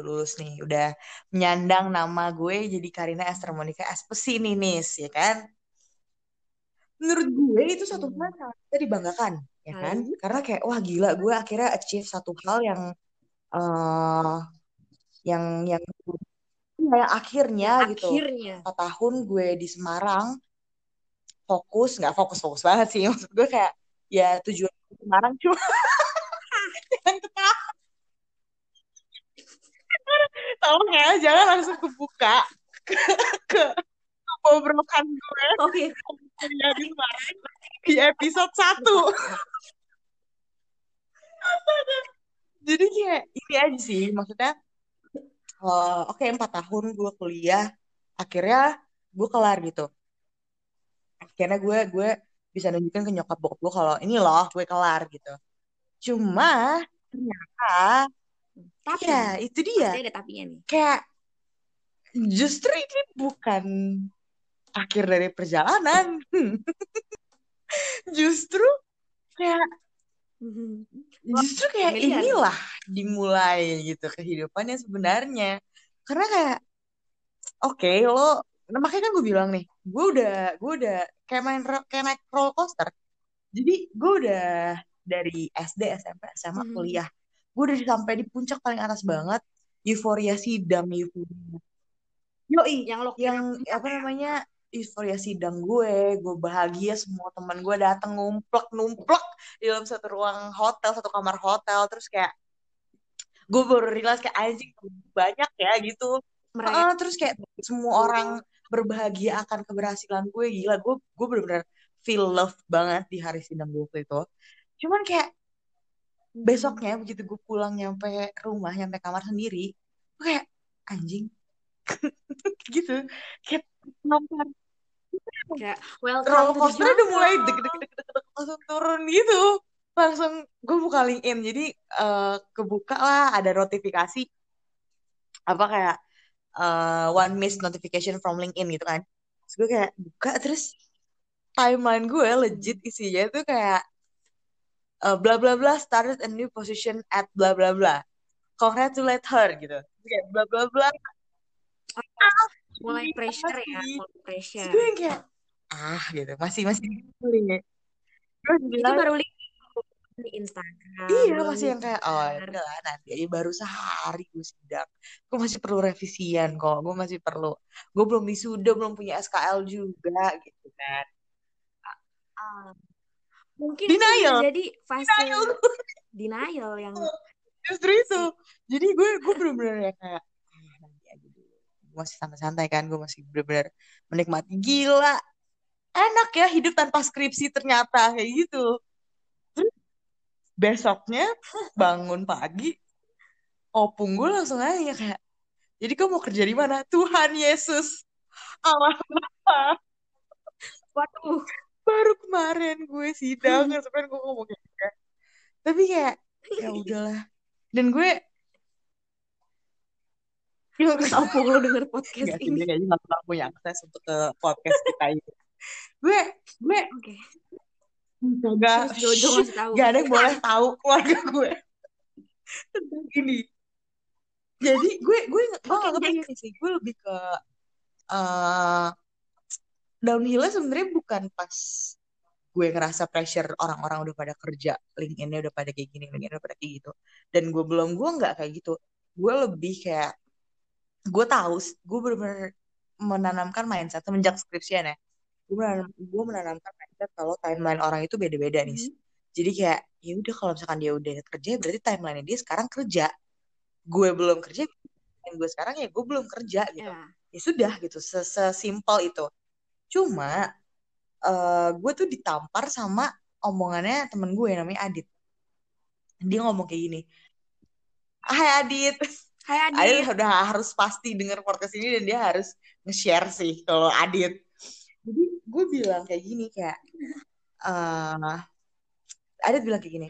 Speaker 1: lulus nih udah menyandang nama gue jadi Karina Esther Monica Espesininis ya kan menurut gue itu satu hal yang kita dibanggakan ya kan hmm. karena kayak wah gila gue akhirnya achieve satu hal yang uh, yang yang yang akhirnya, yang gitu akhirnya. tahun gue di Semarang fokus nggak fokus fokus banget sih maksud gue kayak ya tujuan Semarang cuma jangan ketawa tolong ya jangan langsung kebuka ke, ke gue
Speaker 2: oke
Speaker 1: okay. di Semarang di episode satu jadi kayak ini aja sih maksudnya uh, oke okay, empat tahun gue kuliah akhirnya gue kelar gitu. Akhirnya gue gue bisa nunjukin ke nyokap bokap gue kalau ini loh gue kelar gitu. Cuma ternyata tapi ya itu dia.
Speaker 2: ada tapinya nih.
Speaker 1: Kayak justru ini bukan akhir dari perjalanan. Justru kayak justru kayak inilah dimulai gitu kehidupannya sebenarnya. Karena kayak oke okay, lo nah, makanya kan gue bilang nih gue udah gue udah kayak main kayak naik roller coaster. Jadi gue udah dari SD SMP SMA hmm. kuliah gue udah sampai di puncak paling atas banget euforia sidang euforia. Yoi yang lo yang apa namanya euforia sidang gue gue bahagia semua teman gue datang ngumplek numplek di dalam satu ruang hotel satu kamar hotel. Terus kayak gue baru realize kayak anjing banyak ya gitu. Uh, terus kayak semua orang berbahagia akan keberhasilan gue gila. Gue gue bener-bener feel love banget di hari sidang gue waktu itu. Cuman kayak besoknya begitu gue pulang nyampe rumah nyampe kamar sendiri gue kayak anjing. Gitu. Kayak nonton
Speaker 2: kayak well
Speaker 1: roller coaster udah mulai deg deg deg deg langsung turun gitu. Langsung gue buka LinkedIn. Jadi uh, kebuka lah ada notifikasi apa kayak uh, one miss notification from LinkedIn gitu kan. Terus gue kayak buka terus timeline gue legit isinya tuh kayak uh, bla bla bla started a new position at bla bla bla. Congratulate her gitu. Kayak bla bla bla
Speaker 2: ah, mulai pressure ya mulai pressure.
Speaker 1: Gue yang kayak ah gitu. Masih masih
Speaker 2: Terus itu baru di Instagram
Speaker 1: iya masih yang kayak oh ya udah lah nanti aja baru sehari gue sidang. Gue masih perlu revisian kok. Gue masih perlu gue belum wisuda belum punya SKL juga gitu kan.
Speaker 2: Uh, mungkin
Speaker 1: denial.
Speaker 2: jadi fase denial, denial yang
Speaker 1: justru itu. jadi gue gue bener-bener ya kayak ah, nanti aja dulu gue masih santai-santai kan gue masih bener-bener menikmati. Gila enak ya hidup tanpa skripsi ternyata kayak gitu. Besoknya bangun pagi opung gue langsung aja kayak jadi kamu mau kerja di mana? Tuhan Yesus Allah Bapa
Speaker 2: waduh.
Speaker 1: Baru kemarin gue sidang kan sebenarnya gue ngomong kayak gitu. tapi kayak ya udahlah. Dan gue
Speaker 2: Opung lo denger podcast
Speaker 1: Gak
Speaker 2: ini?
Speaker 1: sih, kayaknya gak punya akses untuk ke podcast kita ini. Gue gue
Speaker 2: oke.
Speaker 1: Gak
Speaker 2: Jojo ngasih tahu.
Speaker 1: gak ada yang boleh tahu keluarga gue. Tentang ini. Jadi gue gue gue nggak kepengen sih gue lebih ke uh, downhillnya sebenarnya bukan pas gue ngerasa pressure orang-orang udah pada kerja LinkedIn-nya udah pada kayak gini LinkedIn udah pada kayak gitu. Dan gue belum gue nggak kayak gitu. Gue lebih kayak gue tahu gue bener-bener menanamkan mindset semenjak skripsian ya. Gue menanam, gue menanamkan mindset kalau timeline orang itu beda-beda nih. Mm-hmm. jadi kayak ya udah kalau misalkan dia udah kerja berarti timeline dia sekarang kerja. Gue belum kerja dan gue sekarang ya gue belum kerja gitu. Yeah. ya sudah gitu sesimpel itu. Cuma uh, gue tuh ditampar sama omongannya temen gue namanya Adit. Dia ngomong kayak gini Hai Adit
Speaker 2: Hai Adit.
Speaker 1: Adit udah harus pasti denger podcast ini dan dia harus nge-share sih kalau Adit. Jadi gue bilang kayak gini kayak uh, Adit bilang kayak gini.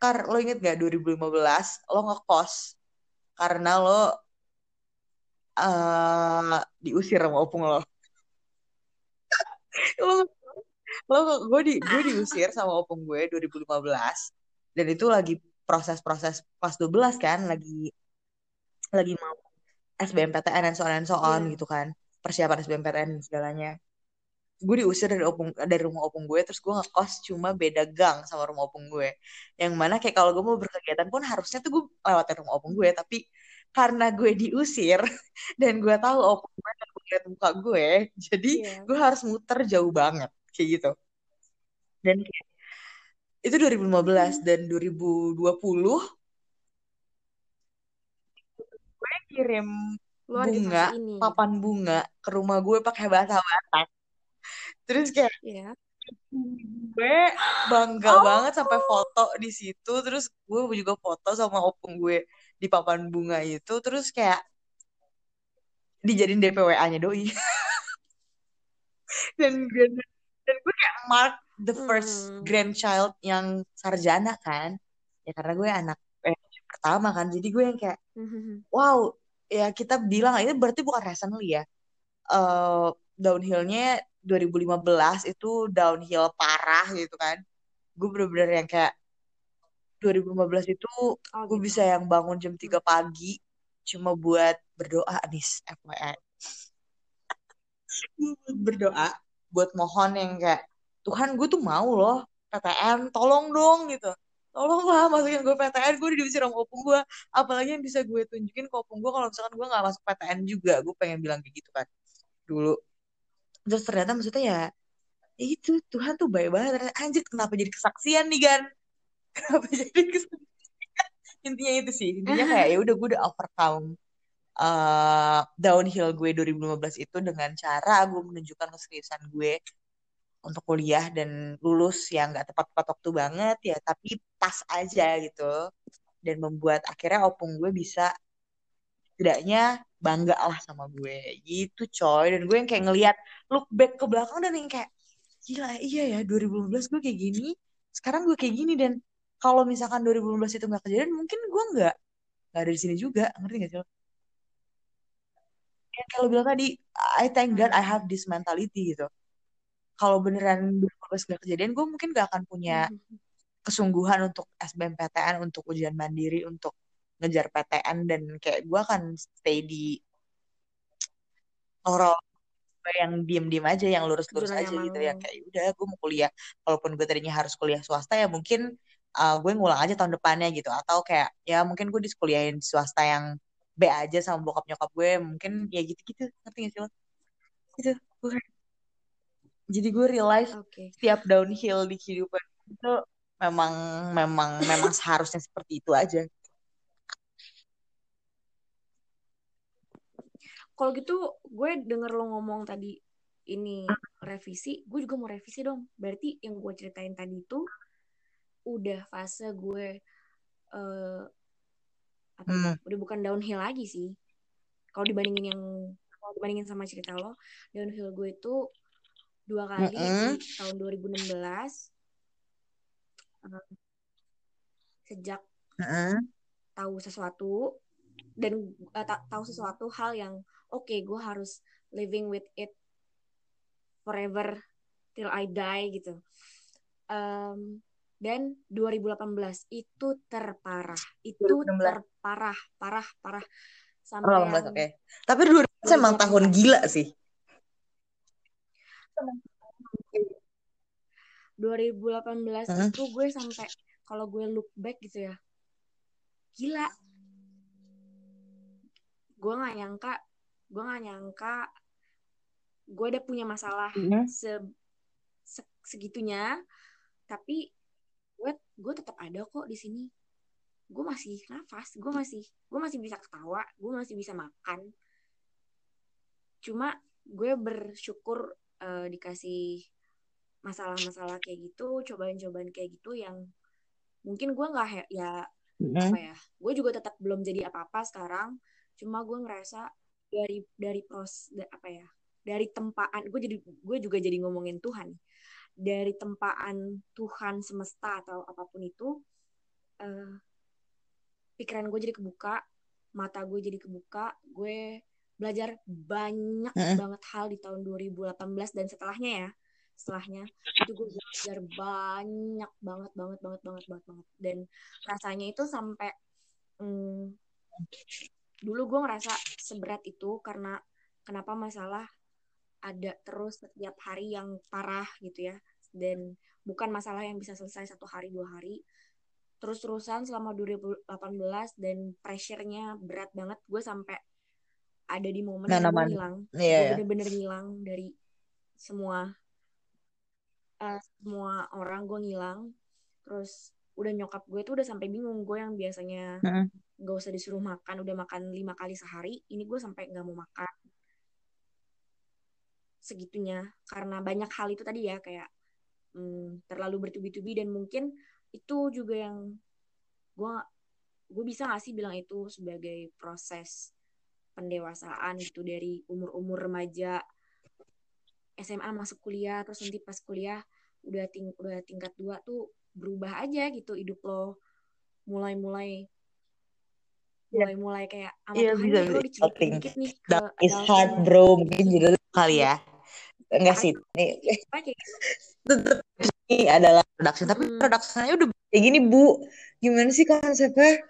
Speaker 1: Kar, lo inget gak 2015 lo ngekos karena lo uh, diusir sama opung lo. lo lo gue di gue diusir sama opung gue 2015 dan itu lagi proses-proses kelas 12 kan lagi lagi mau SBMPTN dan so on and so on yeah. gitu kan. Persiapan SBMPTN dan segalanya. Gue diusir dari opung dari rumah opung gue terus gue ngekos cuma beda gang sama rumah opung gue. Yang mana kayak kalau gue mau berkegiatan pun harusnya tuh gue lewatin rumah opung gue tapi karena gue diusir dan gue tahu opung gue dan gue lihat muka gue jadi yeah. gue harus muter jauh banget kayak gitu. Dan kayak itu 2015 dan 2020 gue kirim
Speaker 2: Luar
Speaker 1: bunga
Speaker 2: ini.
Speaker 1: papan bunga ke rumah gue pakai bahasa Batak terus kayak
Speaker 2: yeah.
Speaker 1: gue bangga oh. banget sampai foto di situ terus gue juga foto sama opung gue di papan bunga itu terus kayak dijadiin DPWA-nya doi dan dan gue kayak mark the first hmm. grandchild yang sarjana kan ya karena gue anak eh, pertama kan jadi gue yang kayak hmm. wow ya kita bilang ini berarti bukan recently ya. Uh, downhillnya 2015 itu downhill parah gitu kan. Gue bener-bener yang kayak 2015 itu oh, gue gitu. bisa yang bangun jam 3 pagi cuma buat berdoa nih FYI berdoa buat mohon yang kayak Tuhan gue tuh mau loh PTN tolong dong gitu tolong lah masukin gue PTN gue diusir sama opung gue. Apalagi yang bisa gue tunjukin ke gue kalau misalkan gue nggak masuk PTN juga. Gue pengen bilang kayak gitu kan dulu. Terus ternyata maksudnya ya, itu Tuhan tuh baik banget. Anjir kenapa jadi kesaksian nih kan kenapa jadi kesaksian? Intinya itu sih. Intinya kayak ya udah gue udah overcome uh, downhill gue 2015 itu dengan cara gue menunjukkan keseriusan gue untuk kuliah dan lulus yang nggak tepat-tepat waktu banget ya tapi pas aja gitu. Dan membuat akhirnya opung gue bisa tidaknya bangga lah sama gue. Gitu coy. Dan gue yang kayak ngelihat look back ke belakang dan yang kayak gila iya ya 2015 gue kayak gini sekarang gue kayak gini. Dan kalau misalkan 2015 itu nggak kejadian mungkin gue nggak nggak ada di sini juga. Ngerti gak sih lo? Kayak lo bilang tadi I thank God I have this mentality gitu kalau beneran 2015 gak kejadian gue mungkin gak akan punya
Speaker 2: Mhm.
Speaker 1: kesungguhan untuk SBMPTN untuk ujian mandiri untuk ngejar PTN dan kayak gue akan stay di orang yang diem-diem aja yang lurus-lurus aja gitu ya. Kayak udah gue mau kuliah. Walaupun gue tadinya harus kuliah swasta ya mungkin uh, gue ngulang aja tahun depannya gitu. Atau kayak ya mungkin gue dikuliahin di swasta yang B aja sama bokap nyokap gue. Mungkin ya gitu-gitu. Ngerti gak sih lo? Gitu. Gue jadi gue realize
Speaker 2: Oke.
Speaker 1: setiap downhill di kehidupan itu memang memang memang seharusnya seperti itu aja
Speaker 2: Kalau gitu gue denger lo ngomong tadi ini revisi, gue juga mau revisi dong. Berarti yang gue ceritain tadi itu udah fase gue eh apa ya,
Speaker 1: hmm.
Speaker 2: udah bukan downhill lagi sih. Kalau dibandingin yang kalau dibandingin sama cerita lo, downhill gue itu dua kali
Speaker 1: Mm-mm.
Speaker 2: di tahun 2016 eh, sejak
Speaker 1: Mm-mm.
Speaker 2: tahu sesuatu dan ta- tahu sesuatu hal yang oke gue harus living with it forever till I die gitu. Em, dan 2018 itu terparah, itu
Speaker 1: 2016.
Speaker 2: terparah, parah, parah sampai
Speaker 1: 2018
Speaker 2: yang
Speaker 1: oke tapi 2018 emang tahun
Speaker 2: 2018.
Speaker 1: gila sih
Speaker 2: 2018
Speaker 1: Hmm.
Speaker 2: itu gue sampai kalau gue look back gitu ya, gila. Gue nggak nyangka, gue nggak nyangka gue udah punya masalah
Speaker 1: Mhm.
Speaker 2: se, se- segitunya, tapi gue gue tetap ada kok di sini. Gue masih nafas, gue masih gue masih bisa ketawa, gue masih bisa makan. Cuma gue bersyukur eh, dikasih masalah-masalah kayak gitu, cobaan-cobaan kayak gitu yang mungkin gue nggak ya
Speaker 1: Mhm.
Speaker 2: apa ya, gue juga tetap belum jadi apa-apa sekarang. Cuma gue ngerasa dari dari pros da- apa ya, dari tempaan gue jadi gue juga jadi ngomongin Tuhan dari tempaan Tuhan semesta atau apa pun itu eh, pikiran gue jadi kebuka mata gue jadi kebuka gue belajar banyak
Speaker 1: Mm-mm.
Speaker 2: banget hal di tahun 2018 dan setelahnya ya. Setelahnya itu gue belajar banyak banget banget banget banget banget banget. Dan rasanya itu sampai hmm, dulu gue ngerasa seberat itu karena kenapa masalah ada terus setiap hari yang parah gitu ya. Dan bukan masalah yang bisa selesai satu hari dua hari. Terus-terusan selama 2018 dan pressure-nya berat banget gue sampai ada di momen
Speaker 1: Nah, Iya,
Speaker 2: gue
Speaker 1: iya.
Speaker 2: bener-bener ngilang dari semua eh, semua orang gue ngilang terus udah nyokap gue tuh udah sampai bingung gue yang biasanya
Speaker 1: Mm-mm.
Speaker 2: nggak usah disuruh makan udah makan lima kali sehari ini gue sampai nggak mau makan segitunya karena banyak hal itu tadi ya kayak hmm, terlalu bertubi-tubi dan mungkin itu juga yang gue gue bisa gak sih bilang itu sebagai proses pendewasaan gitu dari umur-umur remaja SMA masuk kuliah terus nanti pas kuliah udah ting udah tingkat dua tuh berubah aja gitu hidup lo. Mulai-mulai mulai-mulai kayak sama
Speaker 1: Iya,
Speaker 2: Tuhan nih lo dicekik-cekik nih ke
Speaker 1: is hard bro. Mungkin judul kali ya. Enggak sih ini
Speaker 2: kayak gitu.
Speaker 1: tetap ini adalah production. Tapi
Speaker 2: Mm-mm.
Speaker 1: productionnya udah kayak gini bu. Gimana sih konsepnya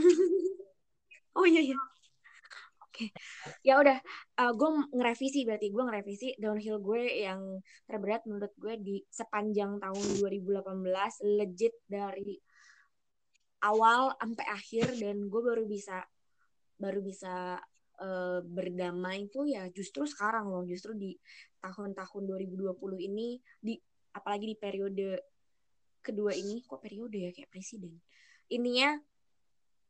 Speaker 2: oh iya iya. Oke. Ya udah gue ngerevisi berarti. Gue ngerevisi downhill gue yang terberat menurut gue di sepanjang tahun 2018 legit dari awal sampai akhir. Dan gue baru bisa baru bisa eh, berdamai itu ya justru sekarang loh. Justru di tahun-tahun 2020 ini di apalagi di periode kedua ini. Kok periode ya? Kayak presiden. Ininya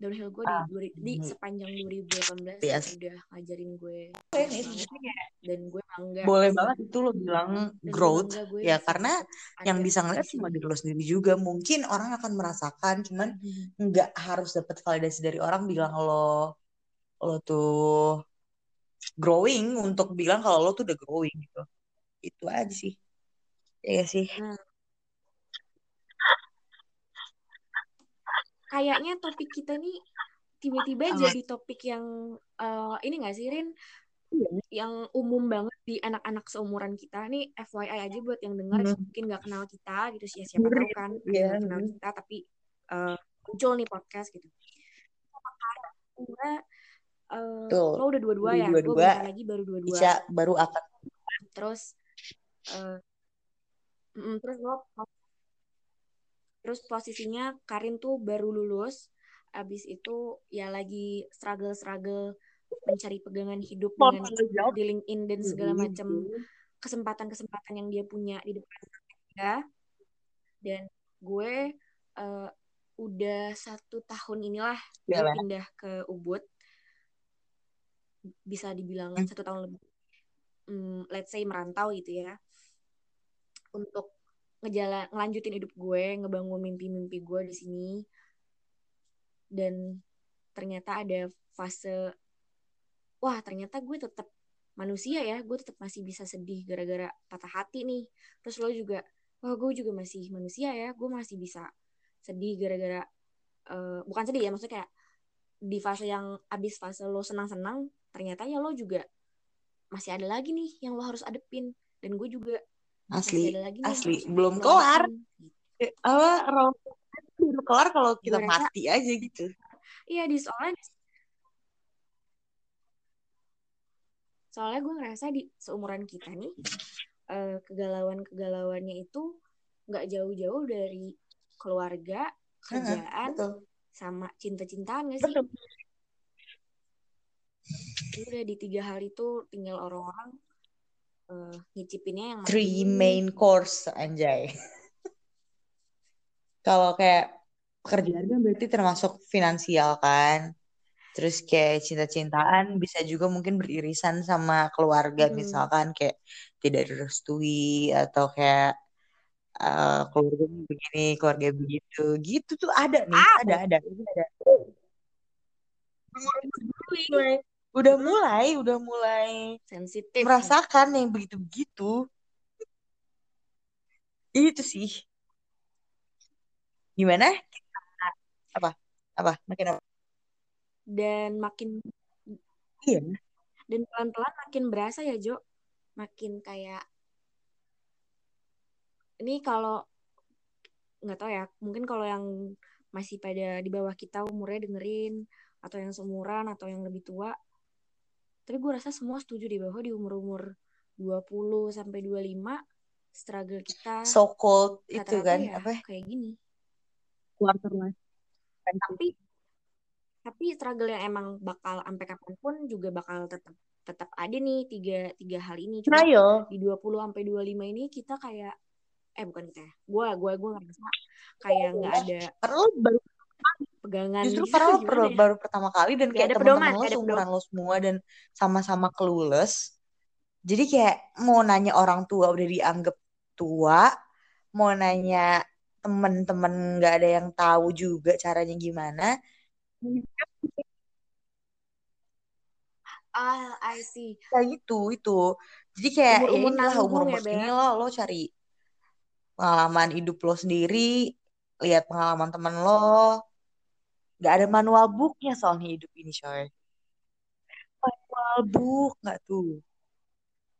Speaker 2: downhill gue di,
Speaker 1: Ah,
Speaker 2: di
Speaker 1: hmm.
Speaker 2: sepanjang 2018
Speaker 1: Yes.
Speaker 2: udah ngajarin gue.
Speaker 1: Sebenarnya
Speaker 2: dan gue bangga.
Speaker 1: Boleh banget itu lo bilang
Speaker 2: dan
Speaker 1: growth.
Speaker 2: gue
Speaker 1: ya karena yang bisa ngeliat
Speaker 2: di
Speaker 1: cuma diri lo sendiri juga. Mungkin orang akan merasakan cuman
Speaker 2: Mhm.
Speaker 1: nggak harus dapat validasi dari orang bilang lo lo tuh growing untuk bilang kalau lo tuh udah growing gitu. Itu aja sih. Ya sih?
Speaker 2: Nah, kayaknya topik kita nih tiba-tiba
Speaker 1: Apa?
Speaker 2: jadi topik yang eh, ini gak sih Rin? Yang umum banget di anak-anak seumuran kita. Nih FYI aja buat yang dengar
Speaker 1: Hmm.
Speaker 2: mungkin nggak kenal kita gitu sih. Ya siapa tahu kan
Speaker 1: Iya.
Speaker 2: yang kenal kita tapi eh, muncul nih podcast gitu. Gue
Speaker 1: Tuh,
Speaker 2: lo udah dua-dua ya. Gue
Speaker 1: dua-dua.
Speaker 2: bentar lagi baru dua-dua.
Speaker 1: Ica baru akan
Speaker 2: terus eh, mm, terus lo terus posisinya Karin tuh baru lulus abis itu ya lagi struggle-struggle mencari pegangan hidup dengan di LinkedIn dan segala macam kesempatan-kesempatan yang dia punya di depan dia. Dan gue eh, udah satu tahun inilah gue
Speaker 1: Yalah.
Speaker 2: pindah ke Ubud. Bisa dibilang
Speaker 1: Hmm.
Speaker 2: satu tahun lebih. Hmm, let's say merantau gitu ya. Untuk ngejalan ngelanjutin hidup gue ngebangun mimpi-mimpi gue di sini. Dan ternyata ada fase wah ternyata gue tetap manusia ya gue tetap masih bisa sedih gara-gara patah hati nih. Terus lo juga wah gue juga masih manusia ya gue masih bisa sedih gara-gara eh, bukan sedih ya maksudnya kayak di fase yang abis fase lo senang-senang ternyata ya lo juga masih ada lagi nih yang lo harus adepin. Dan gue juga
Speaker 1: asli
Speaker 2: lagi nih
Speaker 1: asli
Speaker 2: harus
Speaker 1: belum kelar. apa roll belum kelar kalau kita mati aja gitu.
Speaker 2: Iya di soalnya soalnya gue ngerasa di seumuran kita nih eh, kegalauan-kegalauannya itu nggak jauh-jauh dari keluarga, kerjaan,
Speaker 1: betul.
Speaker 2: sama cinta-cintaan gak sih?
Speaker 1: betul.
Speaker 2: Udah di tiga hal itu tinggal orang-orang eh, ngicipinnya yang
Speaker 1: three
Speaker 2: dulu.
Speaker 1: main course anjay. Kalau kayak pekerjaan kan berarti termasuk finansial kan. Terus kayak cinta-cintaan bisa juga mungkin beririsan sama keluarga.
Speaker 2: Hmm.
Speaker 1: misalkan kayak tidak direstui atau kayak eh, keluarga begini keluarga begitu. Gitu tuh ada nih
Speaker 2: Ah,
Speaker 1: ada ada. Ini ada udah mulai udah mulai
Speaker 2: sensitif.
Speaker 1: merasakan yang begitu-begitu itu sih gimana apa apa makin apa
Speaker 2: Dan makin
Speaker 1: iya
Speaker 2: dan pelan-pelan makin berasa ya Jo. Makin kayak ini kalau nggak tahu ya, mungkin kalau yang masih pada di bawah kita umurnya dengerin atau yang seumuran atau yang lebih tua. Tapi gue rasa semua setuju di bahwa di umur-umur 20 sampai 25 struggle kita
Speaker 1: so cold itu
Speaker 2: rata-rata
Speaker 1: kan
Speaker 2: ya
Speaker 1: apa
Speaker 2: kayak gini.
Speaker 1: quarter life
Speaker 2: Tapi tapi struggle yang emang bakal sampai kapan pun juga bakal tetap tetap ada nih tiga tiga hal ini. Cuma
Speaker 1: trial
Speaker 2: di 20 sampai 25 ini kita kayak eh bukan kita ya. Gua gua gua ngerasa kayak nggak ada
Speaker 1: lo baru
Speaker 2: pegangan
Speaker 1: justru
Speaker 2: gitu
Speaker 1: karena lo perlu
Speaker 2: ya?
Speaker 1: baru pertama kali dan kayak teman-teman lo seumuran lo semua dan sama-sama clueless jadi kayak mau nanya orang tua udah dianggap tua mau nanya temen-temen nggak ada yang tahu juga caranya gimana
Speaker 2: Ah, I see.
Speaker 1: kayak gitu itu jadi kayak ya
Speaker 2: Umur-umur
Speaker 1: inilah
Speaker 2: nanggung
Speaker 1: umur umur
Speaker 2: ya,
Speaker 1: segini lo lo cari pengalaman hidup lo sendiri lihat pengalaman temen lo nggak ada manual booknya soalnya hidup ini coy manual book. Nggak tuh.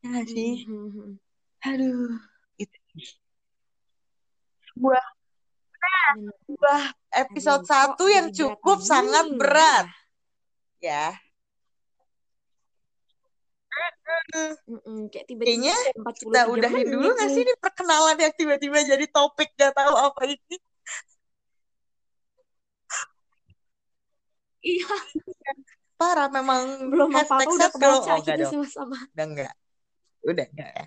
Speaker 1: Ya sih?
Speaker 2: Mhm.
Speaker 1: aduh. Itu. Sebuah sebuah episode
Speaker 2: Aduh,
Speaker 1: satu yang cukup
Speaker 2: begini
Speaker 1: sangat berat. Ya.
Speaker 2: Mm-mm, kayak tiba-tiba
Speaker 1: kayaknya
Speaker 2: 43
Speaker 1: kita udahin dulu nggak sih ini perkenalan yang tiba-tiba jadi topik gak tahu apa ini
Speaker 2: Iya,
Speaker 1: parah memang
Speaker 2: belum apa-apa
Speaker 1: hashtag
Speaker 2: udah kebaca
Speaker 1: oh
Speaker 2: kita
Speaker 1: dong
Speaker 2: sama-sama.
Speaker 1: udah enggak udah enggak ya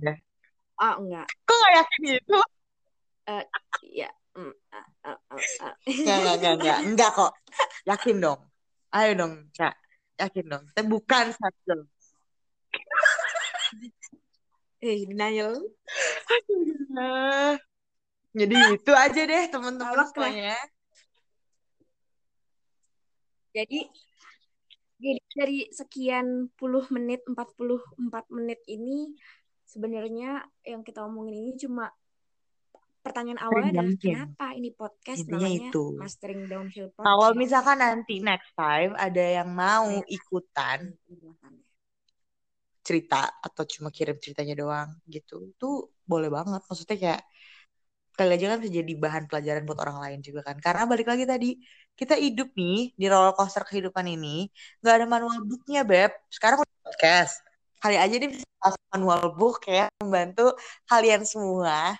Speaker 1: udah
Speaker 2: Ah, enggak.
Speaker 1: kok gak yakin gitu
Speaker 2: Eh, ya. Mm, ah, ah, ah, ah.
Speaker 1: Enggak, enggak, enggak, enggak, enggak kok. Yakin dong. Ayo dong, Cak. Yakin dong. Kita bukan girl.
Speaker 2: Eh, denial.
Speaker 1: Aduh. Jadi itu aja deh teman-teman semuanya.
Speaker 2: Jadi jadi dari sekian puluh menit, 44 menit ini sebenarnya yang kita omongin ini cuma pertanyaan awalnya adalah
Speaker 1: mungkin.
Speaker 2: kenapa ini podcast
Speaker 1: Intinya
Speaker 2: namanya
Speaker 1: itu.
Speaker 2: Mastering Downhill Podcast.
Speaker 1: Kalau misalkan nanti next time ada yang mau ikutan cerita atau cuma kirim ceritanya doang gitu, tuh boleh banget. Maksudnya kayak kali aja kan bisa jadi bahan pelajaran buat orang lain juga kan. Karena balik lagi tadi, kita hidup nih di roller coaster kehidupan ini, nggak ada manual booknya, Beb. Sekarang udah podcast. Kali aja dia bisa manual book ya, membantu kalian semua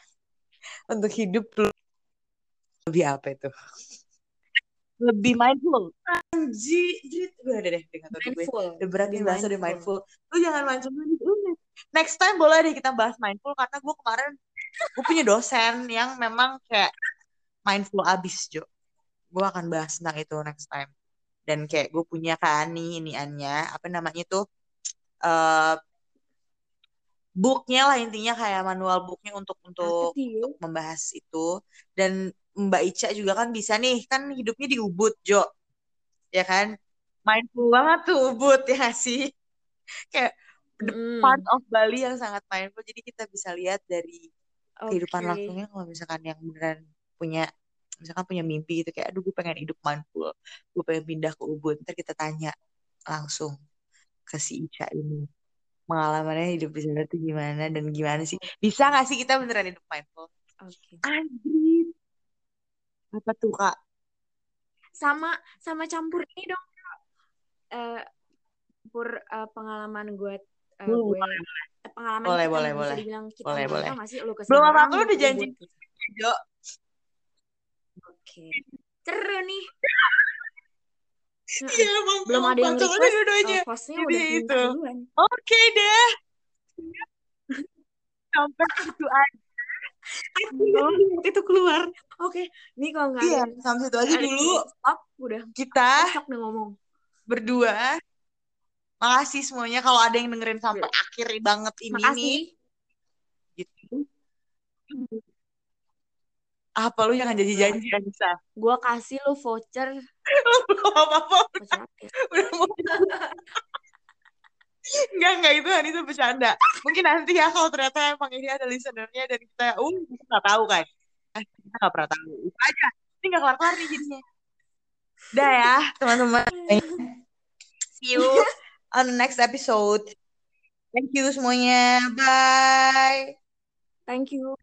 Speaker 1: untuk hidup lebih apa itu? Lebih mindful. Anjir, gue udah deh, udah gue.
Speaker 2: Mindful.
Speaker 1: Udah berat nih
Speaker 2: Lebih
Speaker 1: bahasa udah mindful. Lu jangan mindful. Next time boleh deh kita bahas mindful karena gue kemarin gue punya dosen yang memang kayak mindful abis Jo. Gue akan bahas tentang itu next time. Dan kayak gue punya kan nih ini Anya apa namanya tuh eh booknya lah intinya kayak manual booknya untuk untuk untuk membahas itu dan Mbak Ica juga kan bisa nih kan hidupnya di Ubud Jo ya kan mindful banget tuh Ubud ya sih kayak the
Speaker 2: Mm-mm.
Speaker 1: part of Bali yang sangat mindful jadi kita bisa lihat dari kehidupan
Speaker 2: Oke.
Speaker 1: langsungnya kalau misalkan yang beneran punya misalkan punya mimpi gitu kayak aduh gue pengen hidup mindful gue pengen pindah ke Ubud ntar kita tanya langsung ke si Ica ini pengalamannya hidup di sana tuh gimana dan gimana sih bisa nggak sih kita beneran hidup mindful
Speaker 2: Oke.
Speaker 1: anjir apa tuh kak
Speaker 2: Sama sama campur ini dong. Eh campur eh, pengalaman gue eh,
Speaker 1: Hmm,
Speaker 2: gue eh, pengalaman
Speaker 1: Boleh,
Speaker 2: kita
Speaker 1: boleh, boleh.
Speaker 2: dibilang kita
Speaker 1: Boleh,
Speaker 2: nih.
Speaker 1: boleh.
Speaker 2: Tau gak sih lu ke
Speaker 1: belum apa
Speaker 2: Semarang,
Speaker 1: apa
Speaker 2: gue
Speaker 1: udah janji. Jo
Speaker 2: Oke. Seru nih.
Speaker 1: Iya emang
Speaker 2: Belum ada yang request.
Speaker 1: dua-duanya.
Speaker 2: hostnya udah
Speaker 1: itu. Oke deh. Sampai situ aja.
Speaker 2: Waktu itu keluar. Oke. Ini kalau nggak
Speaker 1: Iya,
Speaker 2: ada
Speaker 1: sampai situ aja dulu.
Speaker 2: stop udah
Speaker 1: Kita
Speaker 2: besok nih ngomong.
Speaker 1: berdua. Makasih semuanya kalau ada yang dengerin sampai akhir banget ini nih.
Speaker 2: Makasih.
Speaker 1: Gitu. Apa lu jangan janji-janji Anissa?
Speaker 2: Gue kasih lu voucher. Voucher apa ya?
Speaker 1: Udah mau Enggak, enggak itu Anissa bercanda. Mungkin nanti ya kalau ternyata emang ini ada listenernya dan kita, uh, kita nggak tahu kan. Eh, kita nggak pernah tahu. Itu aja. Ini nggak kelar-kelar nih jadinya. Udah ya, teman-teman. See you on the next episode. Thank you semuanya. Bye.
Speaker 2: Thank you.